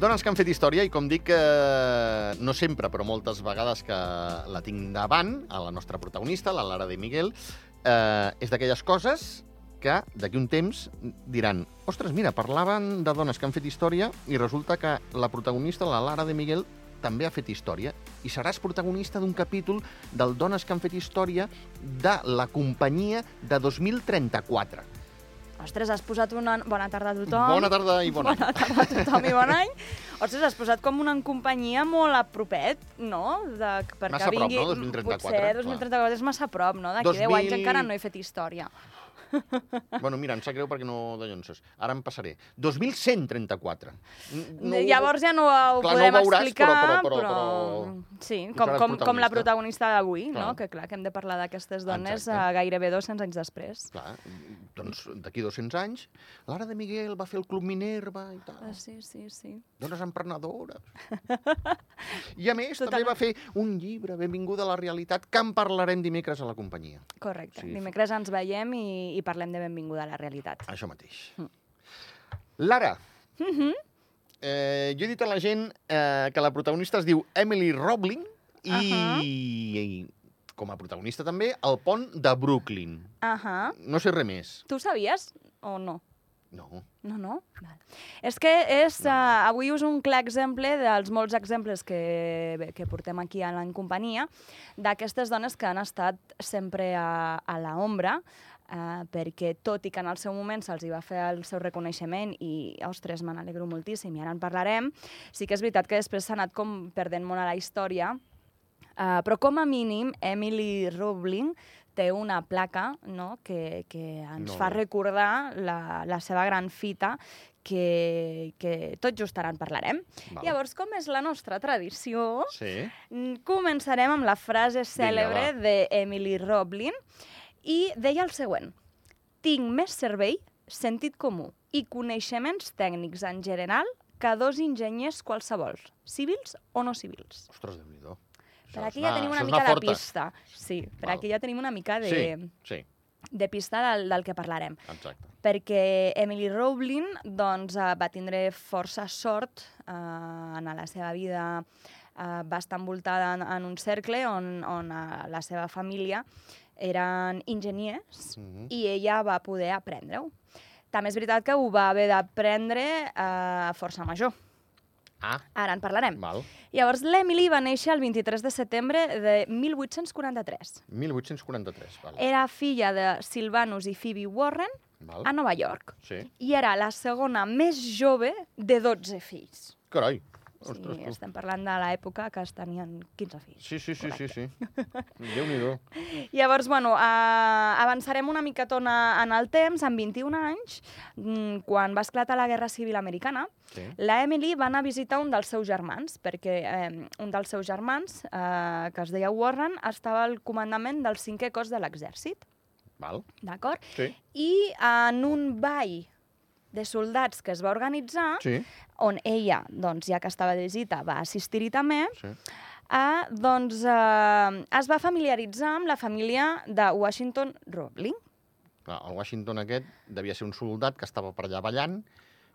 Dones que han fet història, i com dic, eh, no sempre, però moltes vegades que la tinc davant, a la nostra protagonista, la Lara de Miguel, eh, és d'aquelles coses que d'aquí un temps diran ostres, mira, parlaven de dones que han fet història i resulta que la protagonista, la Lara de Miguel, també ha fet història i seràs protagonista d'un capítol del Dones que han fet història de la companyia de 2034. Ostres, has posat una... Bona tarda a tothom. Bona tarda i bon any. Bona tarda a tothom i bon any. Ostres, has posat com una companyia molt a propet, no? De, perquè Massa a prop, vingui... no? 2034, Potser clar. 2034 és massa a prop, no? D'aquí 10 anys 2000 encara no he fet història. Bueno, mira, em sap greu perquè no dallonses. Ara em passaré. 2134. N- Llavors ja no ho Clar, no ho podem veuràs, explicar, però- però- però- Sí, tu com, seràs com, com la protagonista. d'avui, no? Que clar, que hem de parlar d'aquestes dones Exacte. uh, gairebé 200 anys després. Clar, doncs d'aquí 200 anys, Lara de Miguel va fer el Club Minerva i tal. Ah, sí, sí, sí. Dones emprenedores. I a més, Totalment. també va fer un llibre, Benvinguda a la realitat, que en parlarem dimecres a la companyia. Correcte. Sí. Sí. Dimecres ens veiem i, i parlem de Benvinguda a la realitat. Això mateix. Mm. Lara, Mhm. eh, jo he dit a la gent eh, que la protagonista es diu Emily Roebling i, Ahà. i com a protagonista també el pont de Brooklyn. Ahà. No sé res més. Tu ho sabies o no? No. No, no? Val. És que és, No. uh, avui us un clar exemple dels molts exemples que, que portem aquí a l'en companyia d'aquestes dones que han estat sempre a, a l'ombra, uh, perquè tot i que en el seu moment se'ls va fer el seu reconeixement i, ostres, me n'alegro moltíssim i ara en parlarem, sí que és veritat que després s'ha anat com perdent molt a la història, uh, però com a mínim Emily Roebling té una placa no? que, que ens Molt fa recordar la, la seva gran fita que, que tot just ara en parlarem. Val. Llavors, com és la nostra tradició, Sí. començarem amb la frase cèlebre d'Emily Roblin i deia el següent. Tinc més cervell, sentit comú i coneixements tècnics en general que dos enginyers qualsevols, civils o no civils. Ostres, déu-n'hi-do. Per Això aquí ja tenim una mica de pista. Sí, per Val. aquí ja tenim una mica de, Sí, sí, de pista del, del que parlarem exacte. perquè Emily Rowling doncs, eh, va tindre força sort eh, en la seva vida. Eh, va estar envoltada en, en un cercle on, on eh, la seva família eren enginyers Mhm. i ella va poder aprendre-ho. També és veritat que ho va haver d'aprendre eh, a força major. Ah, Ara en parlarem. val. Llavors, l'Emily va néixer el 23 de setembre de 1843. 1843, val. Era filla de Sylvanus i Phoebe Warren val. a Nova York Sí. i era la segona més jove de 12 fills. Carai. Sí, Ostres, tu. estem parlant de l'època que es tenien 15 fills. Sí, sí, sí, sí, Correcte. sí. Déu-n'hi-do. Llavors, bueno, uh, avançarem una miquetona en el temps, amb 21 anys, mm, quan va esclatar la Guerra Civil Americana, Sí. la Emily va anar a visitar un dels seus germans, perquè eh, un dels seus germans, eh, que es deia Warren, estava al comandament del cinquè cos de l'exèrcit, Val. d'acord? Sí. I en un ball de soldats que es va organitzar, Sí. on ella, doncs, ja que estava de visita, va assistir-hi també, sí. eh, doncs eh, es va familiaritzar amb la família de Washington Roebling. Clar, el Washington aquest devia ser un soldat que estava per allà ballant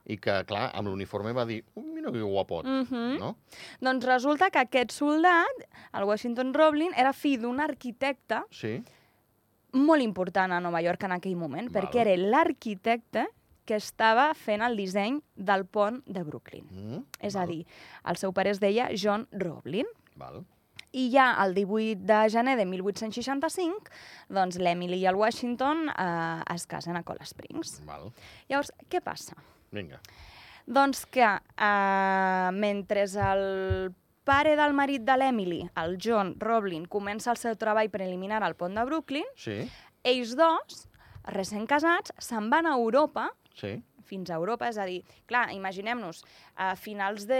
i que, clar, amb l'uniforme va dir "Oh, mira que guapot, Mhm. no? Doncs resulta que aquest soldat, el Washington Roebling, era fill d'un arquitecte Sí. molt important a Nova York en aquell moment, Val. perquè era l'arquitecte que estava fent el disseny del pont de Brooklyn. Mm, És val, a dir, el seu pare es deia John Roebling. Val. I ja el 18 de gener de 1865, doncs l'Emily i el Washington eh, es casen a Cold Springs. Val. Llavors, què passa? Vinga. Doncs que eh, mentre el pare del marit de l'Emily, el John Roblin, comença el seu treball preliminar al pont de Brooklyn, Sí, ells dos, recent casats, se'n van a Europa sí. fins a Europa, és a dir, clar, imaginem-nos, a finals de,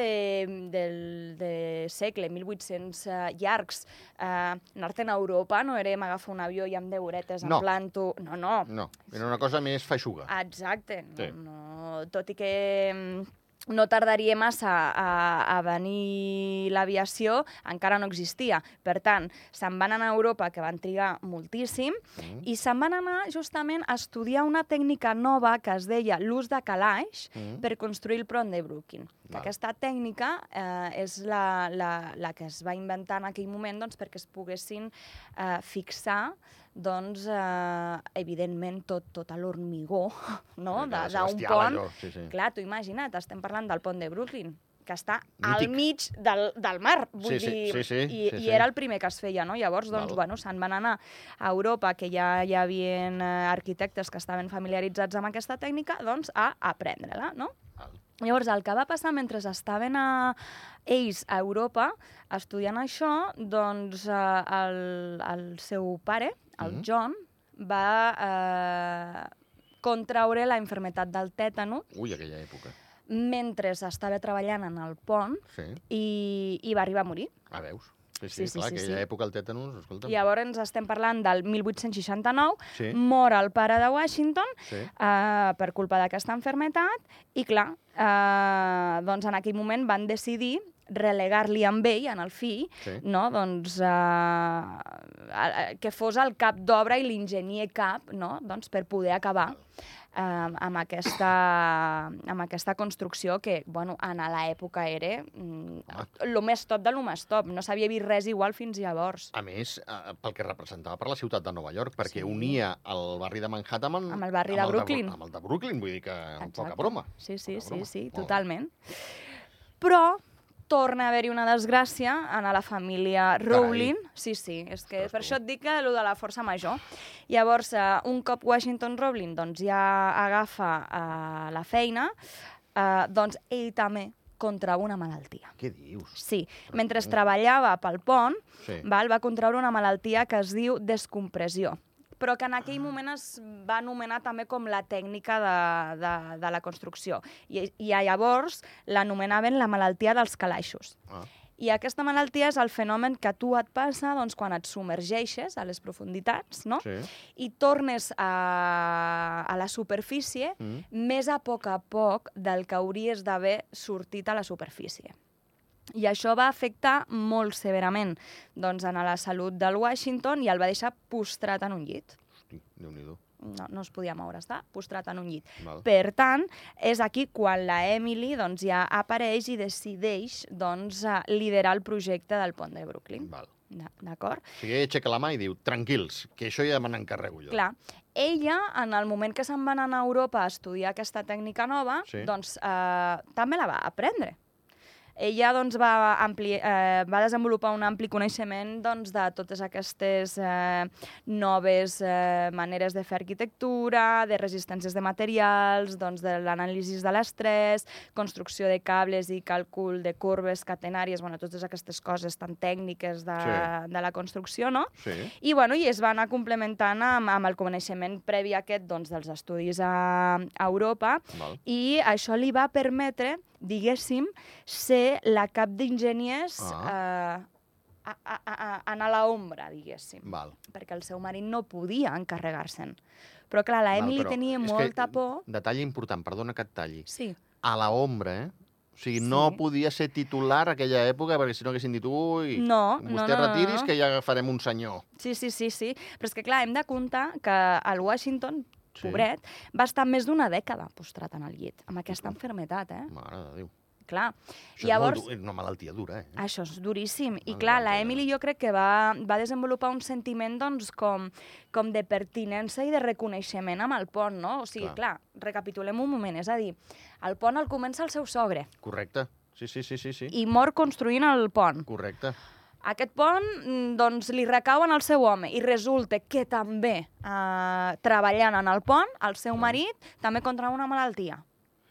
del de segle, 1800 uh, llargs, uh, anar-te'n a Europa no era m'agafar un avió i amb 10 horetes No. en planto... No, no, No, era una cosa més feixuga. Exacte. No, Sí. no, tot i que mm, no tardaria massa a, a venir l'aviació, encara no existia. Per tant, se'n van anar a Europa, que van trigar moltíssim, Mm. i se'n van anar justament a estudiar una tècnica nova que es deia l'ús de calaix Mm. per construir el pont de Brooklyn. Que Val. aquesta tècnica eh, és la, la, la que es va inventar en aquell moment doncs, perquè es poguessin eh, fixar doncs, eh, evidentment, tot, tot l'hormigó no? Sí, d'un pont. allò, sí, sí. Clar, tu imagina't, estem parlant del pont de Brooklyn, que està Mític. al mig del, del mar, vull Sí, sí, dir, sí, sí, i, sí, i sí. era el primer que es feia, no? Llavors, doncs, Val. bueno, se'n van anar a Europa, que ja hi havia eh, arquitectes que estaven familiaritzats amb aquesta tècnica, doncs, a aprendre-la, no? Llavors, el que va passar mentre estaven a, ells a Europa estudiant això, doncs eh, el, el seu pare, el Mhm. John, va eh, contraure la infermetat del tètano Ui, aquella època. mentre estava treballant en el pont Sí. i, i va arribar a morir. Ah, veus? Sí, sí, Sí, sí, clar, sí, aquella sí. època el tètanus, escolta. Llavors estem parlant del 1869, Sí, mor el pare de Washington sí. eh, per culpa d'aquesta enfermetat i, clar, eh, doncs en aquell moment van decidir relegar-li amb ell, en el fill, Sí. no? doncs, eh, que fos el cap d'obra i l'enginyer cap no? doncs, per poder acabar eh, amb, aquesta, amb aquesta construcció que bueno, en l'època era el més top de lo més top. No s'havia vist res igual fins llavors. A més, eh, pel que representava per la ciutat de Nova York, perquè Sí. unia el barri de Manhattan amb, Amb el barri de amb Brooklyn. Bru- amb el de Brooklyn, vull dir que Exacte. poca broma. Sí, sí, Poca sí, broma. sí, bé. totalment. Però torna a haver-hi una desgràcia en la família Rowling. Sí, sí, és que Ostres, per això et dic que allò de la força major. Llavors, eh, un cop Washington Rowling doncs, ja agafa eh, la feina, eh, doncs ell també contrau una malaltia. Què dius? Sí, mentre treballava pel pont, Sí. val, va contraure una malaltia que es diu descompressió però que en aquell moment es va anomenar també com la tècnica de, de, de la construcció. I, i llavors l'anomenaven la malaltia dels calaixos. Ah, I aquesta malaltia és el fenomen que tu et passa doncs, quan et submergeixes a les profunditats no? sí. i tornes a, a la superfície Mm. més a poc a poc del que hauries d'haver sortit a la superfície. I això va afectar molt severament doncs, en la salut del Washington i el va deixar postrat en un llit. Hosti, Déu-n'hi-do. No, no es podia moure, està postrat en un llit. Val. Per tant, és aquí quan la Emily doncs, ja apareix i decideix doncs, eh, liderar el projecte del pont de Brooklyn. Val. D'acord? O sigui, ella aixeca la mà i diu, tranquils, que això ja me n'encarrego jo. Clar, ella, en el moment que se'n van anar a Europa a estudiar aquesta tècnica nova, Sí. doncs eh, també la va aprendre. Ella doncs, va, ampli, eh, va desenvolupar un ampli coneixement doncs, de totes aquestes eh, noves eh, maneres de fer arquitectura, de resistències de materials, doncs, de l'anàlisi de l'estrès, construcció de cables i càlcul de corbes catenàries, bueno, totes aquestes coses tan tècniques de, Sí. de la construcció, no? Sí. I, bueno, i es va anar complementant amb, amb el coneixement previ aquest doncs, dels estudis a, a Europa Val. i això li va permetre, diguéssim, ser la cap d'enginyers Ah. eh, a, a, a, a, a l'ombra, diguéssim, Val. perquè el seu marit no podia encarregar-se'n. Però, clar, la Val, Emily tenia és que- molta por... Detall important, perdona que et talli. Sí, A la ombra, eh? O sigui, no Sí. podia ser titular aquella època, perquè si no haguessin dit, ui, No, vostè no, no, no, retiris no. que ja agafarem un senyor. sí, sí, sí, sí. Però és que, clar, hem de comptar que el Washington, Sí. pobret, va estar més d'una dècada postrat en el llit, amb aquesta enfermetat, eh? Mare de Déu. Clar. Això Llavors, és, molt, dur, és una malaltia dura, eh? Això és duríssim. I clar, la. Emily jo crec que va, va desenvolupar un sentiment doncs, com, com de pertinença i de reconeixement amb el pont, no? O sigui, Clar. clar, recapitulem un moment. És a dir, el pont el comença el seu sogre Correcte. Sí, sí, sí, sí, sí. i mor construint el pont. Correcte. Aquest pont mm, doncs, li recau en el seu home i resulta que també, eh, treballant en el pont, el seu marit també contra una malaltia.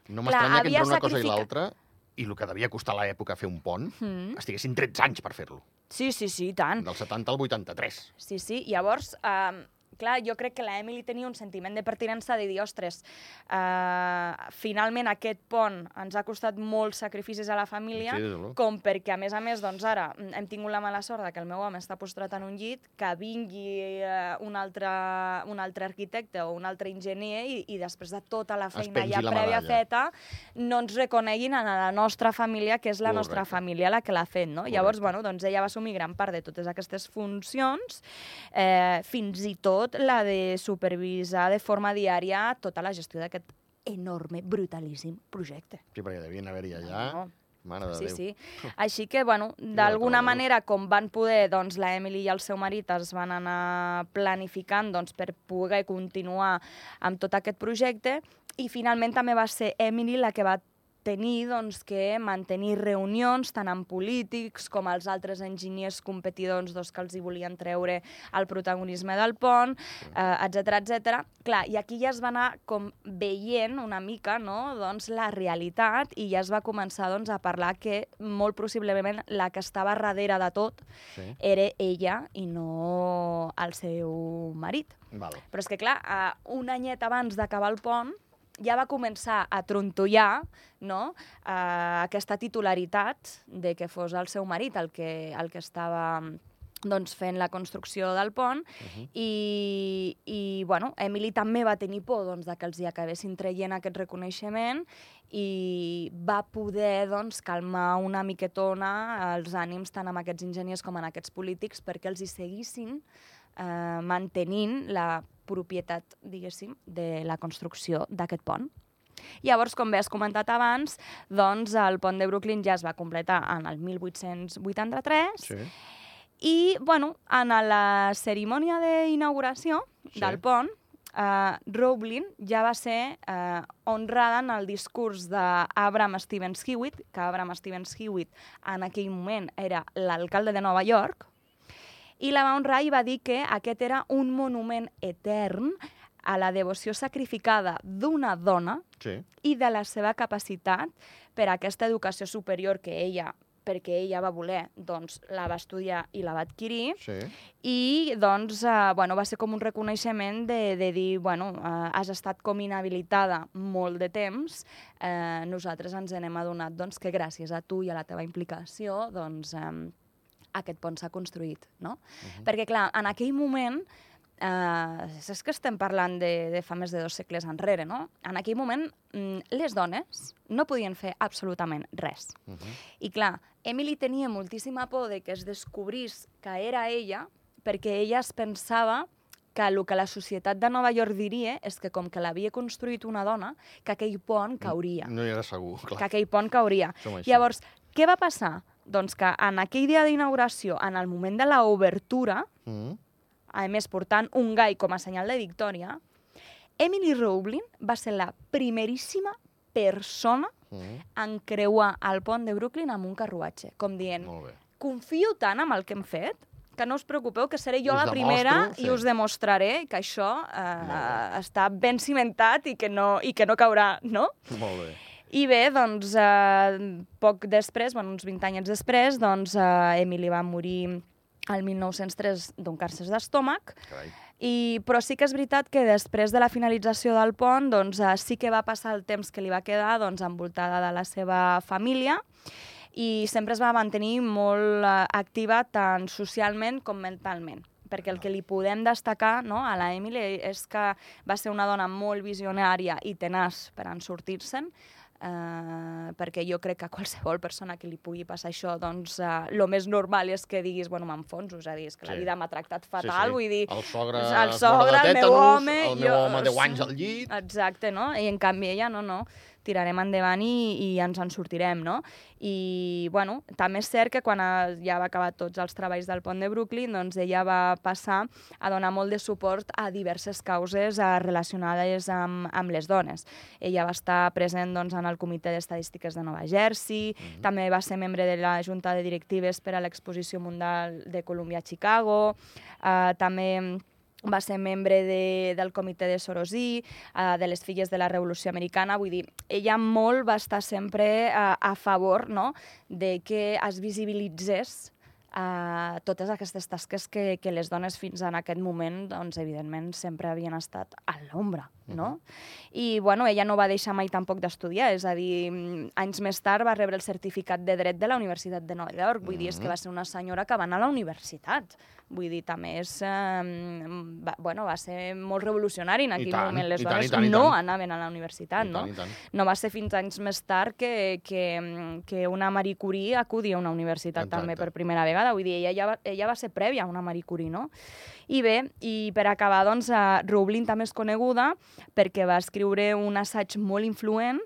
No m'estranya que entre una cosa i l'altra, i el que devia costar a l'època fer un pont, Mm. estiguessin 13 anys per fer-lo. Sí, sí, sí, i tant. Del 70 al 83. Sí, sí. Llavors, eh, clar, jo crec que la Emily tenia un sentiment de pertinença de dir, ostres, uh, finalment aquest pont ens ha costat molts sacrificis a la família, Sí, luego. com perquè, a més a més, doncs ara hem tingut la mala sort que el meu home està postrat en un llit, que vingui uh, un, altre, un altre arquitecte o un altre enginyer i, i després de tota la feina ja prèvia feta no ens reconeguin a la nostra família, que és la nostra Correcte. família la que l'ha fet, no? Llavors, Correcte. bueno, doncs ella va assumir gran part de totes aquestes funcions, eh, fins i tot la de supervisar de forma diària tota la gestió d'aquest enorme, brutalíssim projecte. Sí, perquè devien haver-hi allà... No. Mare de Sí, Déu. sí. Així que, bueno, d'alguna manera, com van poder, doncs, la Emily i el seu marit es van anar planificant doncs, per poder continuar amb tot aquest projecte i finalment també va ser Emily la que va tenir doncs, que mantenir reunions tant amb polítics com els altres enginyers competidors doncs, que els hi volien treure el protagonisme del pont, eh, etc etc. Clar, i aquí ja es va anar com veient una mica no? doncs, la realitat i ja es va començar doncs, a parlar que molt possiblement la que estava darrere de tot Sí. era ella i no el seu marit. Val. Però és que, clar, eh, un anyet abans d'acabar el pont, ja va començar a trontollar no? eh, aquesta titularitat de que fos el seu marit el que, el que estava doncs, fent la construcció del pont Mhm. i, i bueno, Emily també va tenir por doncs, de que els hi acabessin traient aquest reconeixement i va poder doncs, calmar una miquetona els ànims tant amb aquests enginyers com en aquests polítics perquè els hi seguissin eh, mantenint la propietat, diguéssim, de la construcció d'aquest pont. Llavors, com bé has comentat abans, doncs el pont de Brooklyn ja es va completar en el 1883 Sí. i, bueno, en la cerimònia d'inauguració Sí. del pont, eh, Rowling ja va ser eh, honrada en el discurs d'Abraham Stevens Hewitt, que Abraham Stevens Hewitt en aquell moment era l'alcalde de Nova York, i la va honrar i va dir que aquest era un monument etern a la devoció sacrificada d'una dona Sí. i de la seva capacitat per a aquesta educació superior que ella perquè ella va voler, doncs la va estudiar i la va adquirir, Sí. i doncs, eh, bueno, va ser com un reconeixement de, de dir, bueno, eh, has estat com inhabilitada molt de temps, eh, nosaltres ens n'hem adonat doncs, que gràcies a tu i a la teva implicació, doncs, eh, aquest pont s'ha construït, no? Perquè, clar, en aquell moment, eh, és que estem parlant de, de fa més de dos segles enrere, no? En aquell moment, mm, les dones no podien fer absolutament res. Uh -huh. I clar, Emily tenia moltíssima por de que es descobrís que era ella, perquè ella es pensava que el que la societat de Nova York diria és que com que l'havia construït una dona, que aquell pont cauria, No hi era segur, clar. que aquell pont cauria. Som. Llavors, què va passar? Doncs que en aquell dia d'inauguració, en el moment de l'obertura, -huh. a més portant un gai com a senyal de victòria, Emily Rowling va ser la primeríssima persona -huh. en creuar el pont de Brooklyn amb un carruatge, com dient, confio tant amb el que hem fet que no us preocupeu, que seré jo Us la primera demostro, i sí. us demostraré que això eh, està ben cimentat i que no, i que no caurà, no? Molt bé. I bé, doncs, eh, poc després, bueno, uns 20 anys després, doncs, eh, Emily va morir el 1903 d'un càrcer d'estómac, i, però sí que és veritat que després de la finalització del pont doncs, eh, sí que va passar el temps que li va quedar doncs, envoltada de la seva família i sempre es va mantenir molt eh, activa tant socialment com mentalment. Perquè el que li podem destacar no, a la Emily és que va ser una dona molt visionària i tenaç per en sortir-se'n, eh, perquè jo crec que a qualsevol persona que li pugui passar això, doncs el eh, més normal és que diguis, bueno, m'enfonso, és a dir, és que la Sí. vida m'ha tractat fatal, vull dir... El sogre, el sogre, el meu home... el meu jo- home 10 anys al llit... Exacte, no? I en canvi ella, no, no, tirarem endavant i, i ens en sortirem, no? I, bueno, també és cert que quan ja va acabar tots els treballs del pont de Brooklyn, doncs ella va passar a donar molt de suport a diverses causes eh, relacionades amb, amb les dones. Ella va estar present doncs, en el Comitè d'Estadístiques de Nova Jersey, Mhm. també va ser membre de la Junta de Directives per a l'Exposició Mundial de Colúmbia a Chicago, eh, també va ser membre de, del comitè de Sorosí, uh, de les filles de la Revolució Americana, vull dir, ella molt va estar sempre uh, a favor no? de que es visibilitzés uh, totes aquestes tasques que, que les dones fins en aquest moment, doncs, evidentment, sempre havien estat a l'ombra, no? I, bueno, ella no va deixar mai tampoc d'estudiar, és a dir, mm, anys més tard va rebre el certificat de dret de la Universitat de Nova York, vull dir, és que va ser una senyora que va anar a la universitat. Vull dir, també és... Eh, va, bueno, va ser molt revolucionari en aquell tant, moment. Les tant, dones tant, i no tant. anaven a la universitat, I no? tant, tant. No va ser fins anys més tard que, que, que una Marie Curie acudia a una universitat Exacte. també per primera vegada. Vull dir, ella, ja va, ella va ser prèvia a una Marie Curie, no? I bé, i per acabar, doncs, uh, Rowling també és coneguda perquè va escriure un assaig molt influent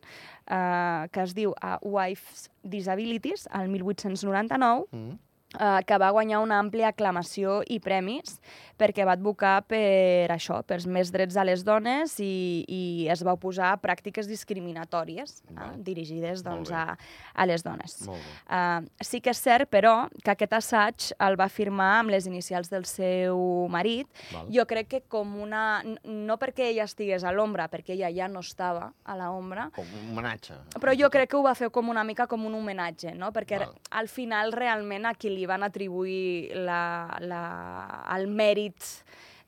uh, que es diu uh, Wife's Disabilities, al 1899, Mm. eh, que va guanyar una àmplia aclamació i premis perquè va advocar per això, per més drets a les dones i, i es va oposar a pràctiques discriminatòries eh, dirigides doncs, a, a les dones. Uh, sí que és cert, però, que aquest assaig el va firmar amb les inicials del seu marit. Val. Jo crec que com una... No perquè ella estigués a l'ombra, perquè ella ja no estava a l'ombra, Com un homenatge. però jo crec que ho va fer com una mica com un homenatge, no? Perquè Val. al final realment a qui li van atribuir la, la, el mèrit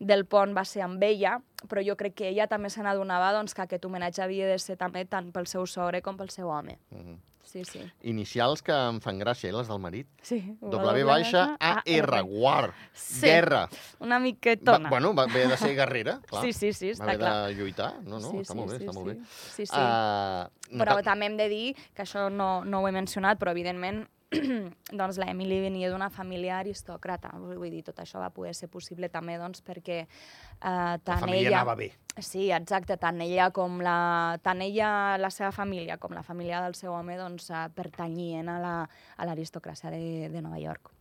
del pont va ser amb ella, però jo crec que ella també se n'adonava doncs, que aquest homenatge havia de ser també tant pel seu sogre com pel seu home. Mhm. Sí, sí. Inicials que em fan gràcia, eh, les del marit. sí W baixa A R, war, Sí. guerra. Una Va, miquetona. bueno, va haver de ser guerrera, clar. Sí, sí, sí, va està haver clar. de lluitar. No, no, sí, està sí, molt bé, sí, està sí. molt bé. Sí, sí. Uh, Però també hem de dir, que això no, no ho he mencionat, però evidentment doncs la Emily venia d'una família aristòcrata. Vull dir, tot això va poder ser possible també doncs, perquè eh, la tant família ella... anava bé. Sí, exacte, tant ella com la... tant ella, la seva família, com la família del seu home, doncs, eh, pertanyien a la- a l'aristocràcia de, de Nova York.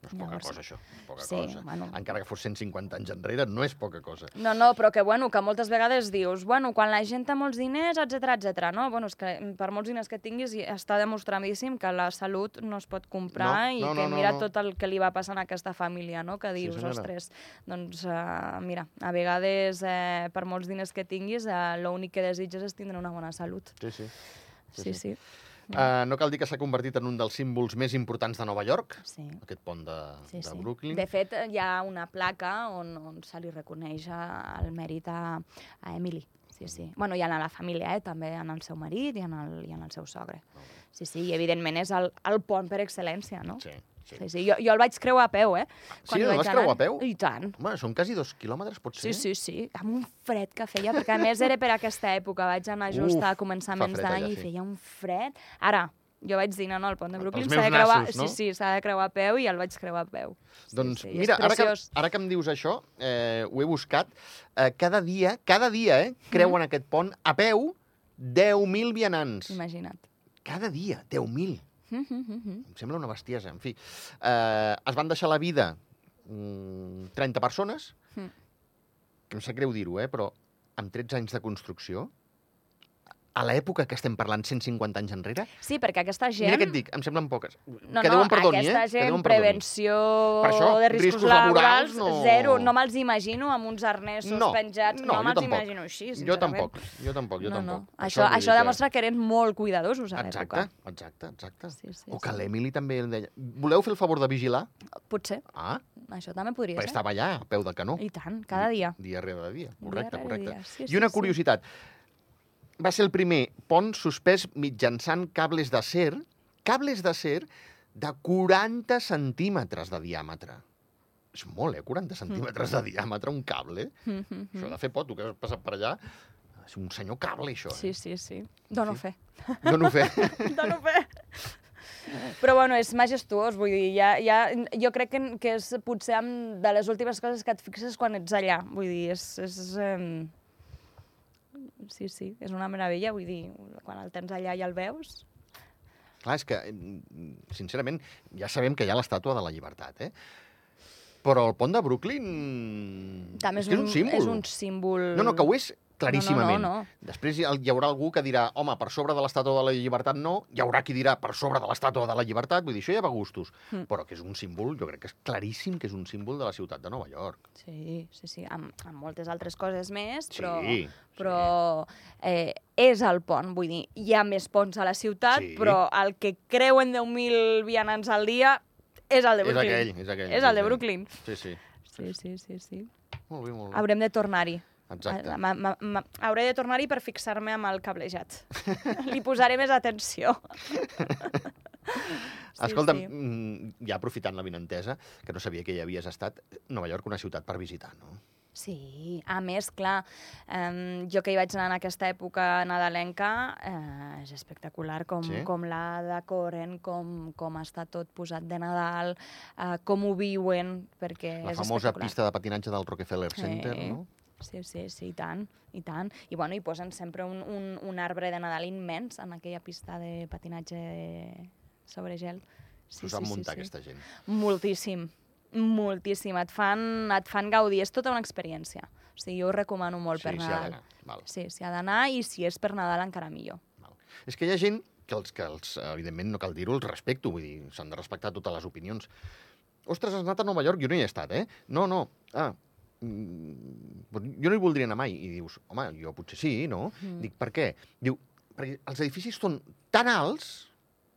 No és poca Llavors, cosa, això. Poca sí, cosa. bueno. Encara que fos 150 anys enrere, no és poca cosa. No, no, però que, bueno, que moltes vegades dius, bueno, quan la gent té molts diners, etc etc. no? Bueno, és que per molts diners que tinguis està demostradíssim que la salut no es pot comprar No, i no, que no, no, mira no. tot el que li va passar a aquesta família, no? Que Sí, dius, senyora. ostres, doncs, uh, mira, a vegades, eh, per molts diners que tinguis, uh, l'únic que desitges és tindre una bona salut. Sí, sí. Sí, Sí, sí. sí. Uh, no cal dir que s'ha convertit en un dels símbols més importants de Nova York, sí. aquest pont de, Sí, de sí. Brooklyn. De fet, hi ha una placa on, on se li reconeix el mèrit a, a Emily. Sí, sí. Bueno, ha a la família, eh? també en el seu marit i en el, i en el seu sogre. Sí, sí, i evidentment és el, el pont per excel·lència, no? Sí, sí. Sí, sí. Jo, jo el vaig creuar a peu, eh? Sí, hi el vaig creuar a peu? I tant. Home, són quasi dos quilòmetres, pot ser? Sí, sí, sí, amb un fred que feia, perquè a més era per aquesta època, vaig anar just Uf, a començaments d'any i sí. feia un fred. Ara, jo vaig dir, no, no, el pont de Brooklyn s'ha de creuar... nassos, no? Sí, sí, s'ha de creuar a peu i el vaig creuar a peu. Sí, Doncs sí, és mira, ara que, ara que em dius això, eh, ho he buscat, eh, cada dia, cada dia, eh, creuen aquest pont a peu 10.000 vianants. Imagina't. Cada dia, 10.000. Mm, mm, mm, mm. Em sembla una bestiesa. En fi, eh, es van deixar la vida mm, 30 persones, Mm. que em sap greu dir-ho, eh, però amb 13 anys de construcció, a l'època que estem parlant 150 anys enrere, Sí, perquè aquesta gent... mira què et dic, em semblen poques. No, que no, Déu em perdoni, aquesta eh? Que gent, Déu em prevenció Per això, de riscos, riscos laborals, laborals, no- zero. No me'ls imagino amb uns arnesos No, penjats. no, No, jo me'ls imagino així, Jo sincerament. tampoc, jo tampoc, jo no, tampoc. No. Això, això dir demostra que eren molt cuidadosos a Exacte, l'època. exacte, exacte. Sí, sí, o que sí. l'Emily també el deia. Voleu fer el favor de vigilar? Potser, Ah, això també podria perquè ser. estava allà, a peu de canó. I tant, cada dia. Dia rere dia. Correcte, rere correcte. dia, sí, I sí, una sí. Va ser el primer pont suspès mitjançant cables d'acer, cables d'acer de 40 centímetres de diàmetre. És molt, eh? 40 centímetres de diàmetre, un cable. Mm, mm, Això mm. de fer pot, tu que has passat per allà, és un senyor cable, això. Sí, Eh? sí, sí. Dono fi. fe. Dono fe. Dono fe. Però bueno, és majestuós, vull dir, ja, ja, jo crec que, que és potser amb de les últimes coses que et fixes quan ets allà. Vull dir, és... és eh, sí, sí, és una meravella, vull dir, quan el tens allà i el veus... Clar, és que, mm, sincerament, ja sabem que hi ha l'estàtua de la llibertat, eh? Però el pont de Brooklyn... També és, que un, és un símbol. És un símbol... No, no, que ho és claríssimament. No, no, no, Després hi haurà algú que dirà home, per sobre de l'estàtua de la llibertat no, hi haurà qui dirà per sobre de l'estàtua de la llibertat, vull dir, això ja va a gustos. Mm. Però que és un símbol, jo crec que és claríssim que és un símbol de la ciutat de Nova York. Sí, sí, sí, amb, amb moltes altres coses més, Sí, però, sí. però eh, és el pont, vull dir, hi ha més ponts a la ciutat, Sí. però el que creuen 10.000 vianants al dia és el de És Brooklyn. aquell, és aquell. És sí, el de sí. Brooklyn. Sí, sí. Sí, sí, sí, sí. Molt bé, molt bé. Haurem de tornar-hi. Exacte. Ma, ma, ma, hauré de tornar-hi per fixar-me amb el cablejat. Li posaré més atenció. Sí, Escolta'm, sí. sí. ja aprofitant la vinentesa, que no sabia que hi havies estat, Nova York una ciutat per visitar, no? Sí, a més, clar, eh, jo que hi vaig anar en aquesta època nadalenca, eh, és espectacular com, Sí? com la decoren, com, com està tot posat de Nadal, eh, com ho viuen, perquè La és famosa espectacular. pista de patinatge del Rockefeller Center, Sí. no? Sí, sí, sí, i tant, i tant. I, bueno, hi posen sempre un, un, un arbre de Nadal immens en aquella pista de patinatge sobre gel. S'ho sap muntar, aquesta gent. Moltíssim, moltíssim. Et fan, et fan gaudir, és tota una experiència. O sigui, jo ho recomano molt Sí, per Nadal. Val. Sí, s'hi ha d'anar i si és per Nadal encara millor. Val. És que hi ha gent que els, que els evidentment, no cal dir-ho, els respecto, vull dir, s'han de respectar totes les opinions. Ostres, has anat a Nova York? Jo no hi he estat, eh? No, no. Ah, jo no hi voldria anar mai. I dius, home, jo potser sí, no? Mm. Dic, per què? Diu, perquè els edificis són tan alts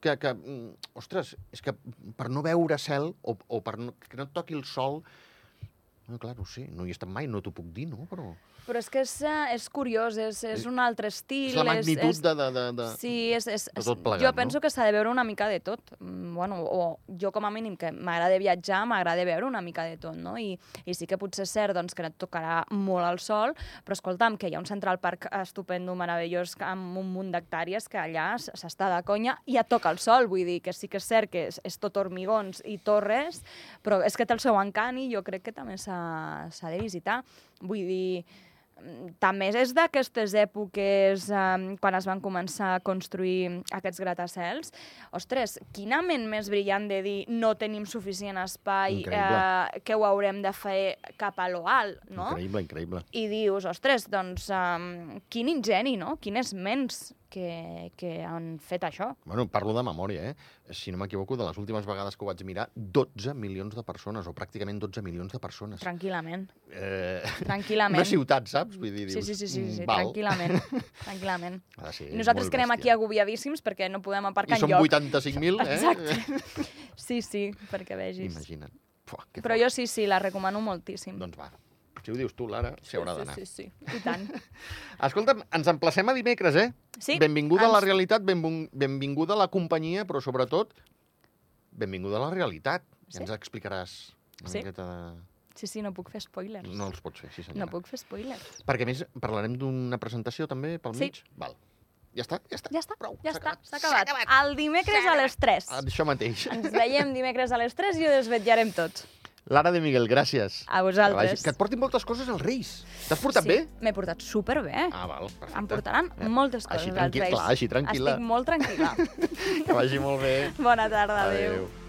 que, que mm, ostres, és que per no veure cel o, o per no, que no et toqui el sol... No, clar, no sé, no hi he estat mai, no t'ho puc dir, no? Però Però és que és, eh, és curiós, és, és un altre estil. és la magnitud és, de, de, de, de... Sí, és, és, de és, tot plegat, jo no? penso que s'ha de veure una mica de tot. Mm, Bueno, o jo com a mínim que m'agrada viatjar, m'agrada veure una mica de tot, no? I, I sí que potser és cert doncs, que no et tocarà molt el sol, però escolta'm, que hi ha un Central Park estupendo, meravellós, amb un munt d'hectàrees, que allà s'està de conya i et toca el sol, vull dir que sí que és cert que és, és tot hormigons i torres, però és que té el seu encant i jo crec que també s'ha s'ha de visitar. Vull dir, mm, també és d'aquestes èpoques um, quan es van començar a construir aquests gratacels. Ostres, quina ment més brillant de dir no tenim suficient espai, Increïble. eh, que ho haurem de fer cap a lo alt, no? Increïble, increïble. I dius, ostres, doncs um, quin ingeni, no? Quines ments que, que han fet això. Bueno, parlo de memòria, eh? Si no m'equivoco, de les últimes vegades que ho vaig mirar, 12 milions de persones, o pràcticament 12 milions de persones. Tranquil·lament, Eh, tranquil·lament. una ciutat, saps? Vull dir, Sí, dius, sí, sí, sí, mm, sí val. tranquil·lament, tranquil·lament. De ser I nosaltres molt que anem aquí agobiadíssims perquè no podem aparcar I són enlloc. 85.000, eh? Exacte. Sí, sí, perquè vegis. Imagina't. Però fort. jo sí, sí, la recomano moltíssim. Doncs va. Si ho dius tu, Lara, s'hi haurà d'anar. Sí, sí, sí, i tant. Escolta'm, ens emplacem a dimecres, eh? Sí, Benvinguda a la ens- realitat, benvin- benvinguda a la companyia, però sobretot, benvinguda a la realitat. Sí. Ja ens explicaràs una Sí. miqueta de... Sí, sí, no puc fer spoilers. No els pots fer, sí senyora. no puc fer spoilers. Perquè més parlarem d'una presentació també pel Sí. mig? Val. Ja està? Ja està? Ja està, Prou, ja està, acabat. s'ha acabat. El dimecres a les 3. Ah, Això mateix. Ens veiem dimecres a les 3 i ho desvetllarem tots. Lara de Miguel, gràcies. A Que, vosaltres. vagi- que et portin moltes coses als Reis. T'has portat sí, bé? M'he portat superbé. Ah, val, perfecte. Em portaran Eh, moltes així coses als tranquil- Reis. clar, així tranquil·la. Estic molt tranquil·la. Que vagi molt bé. Bona tarda, adéu. Adéu.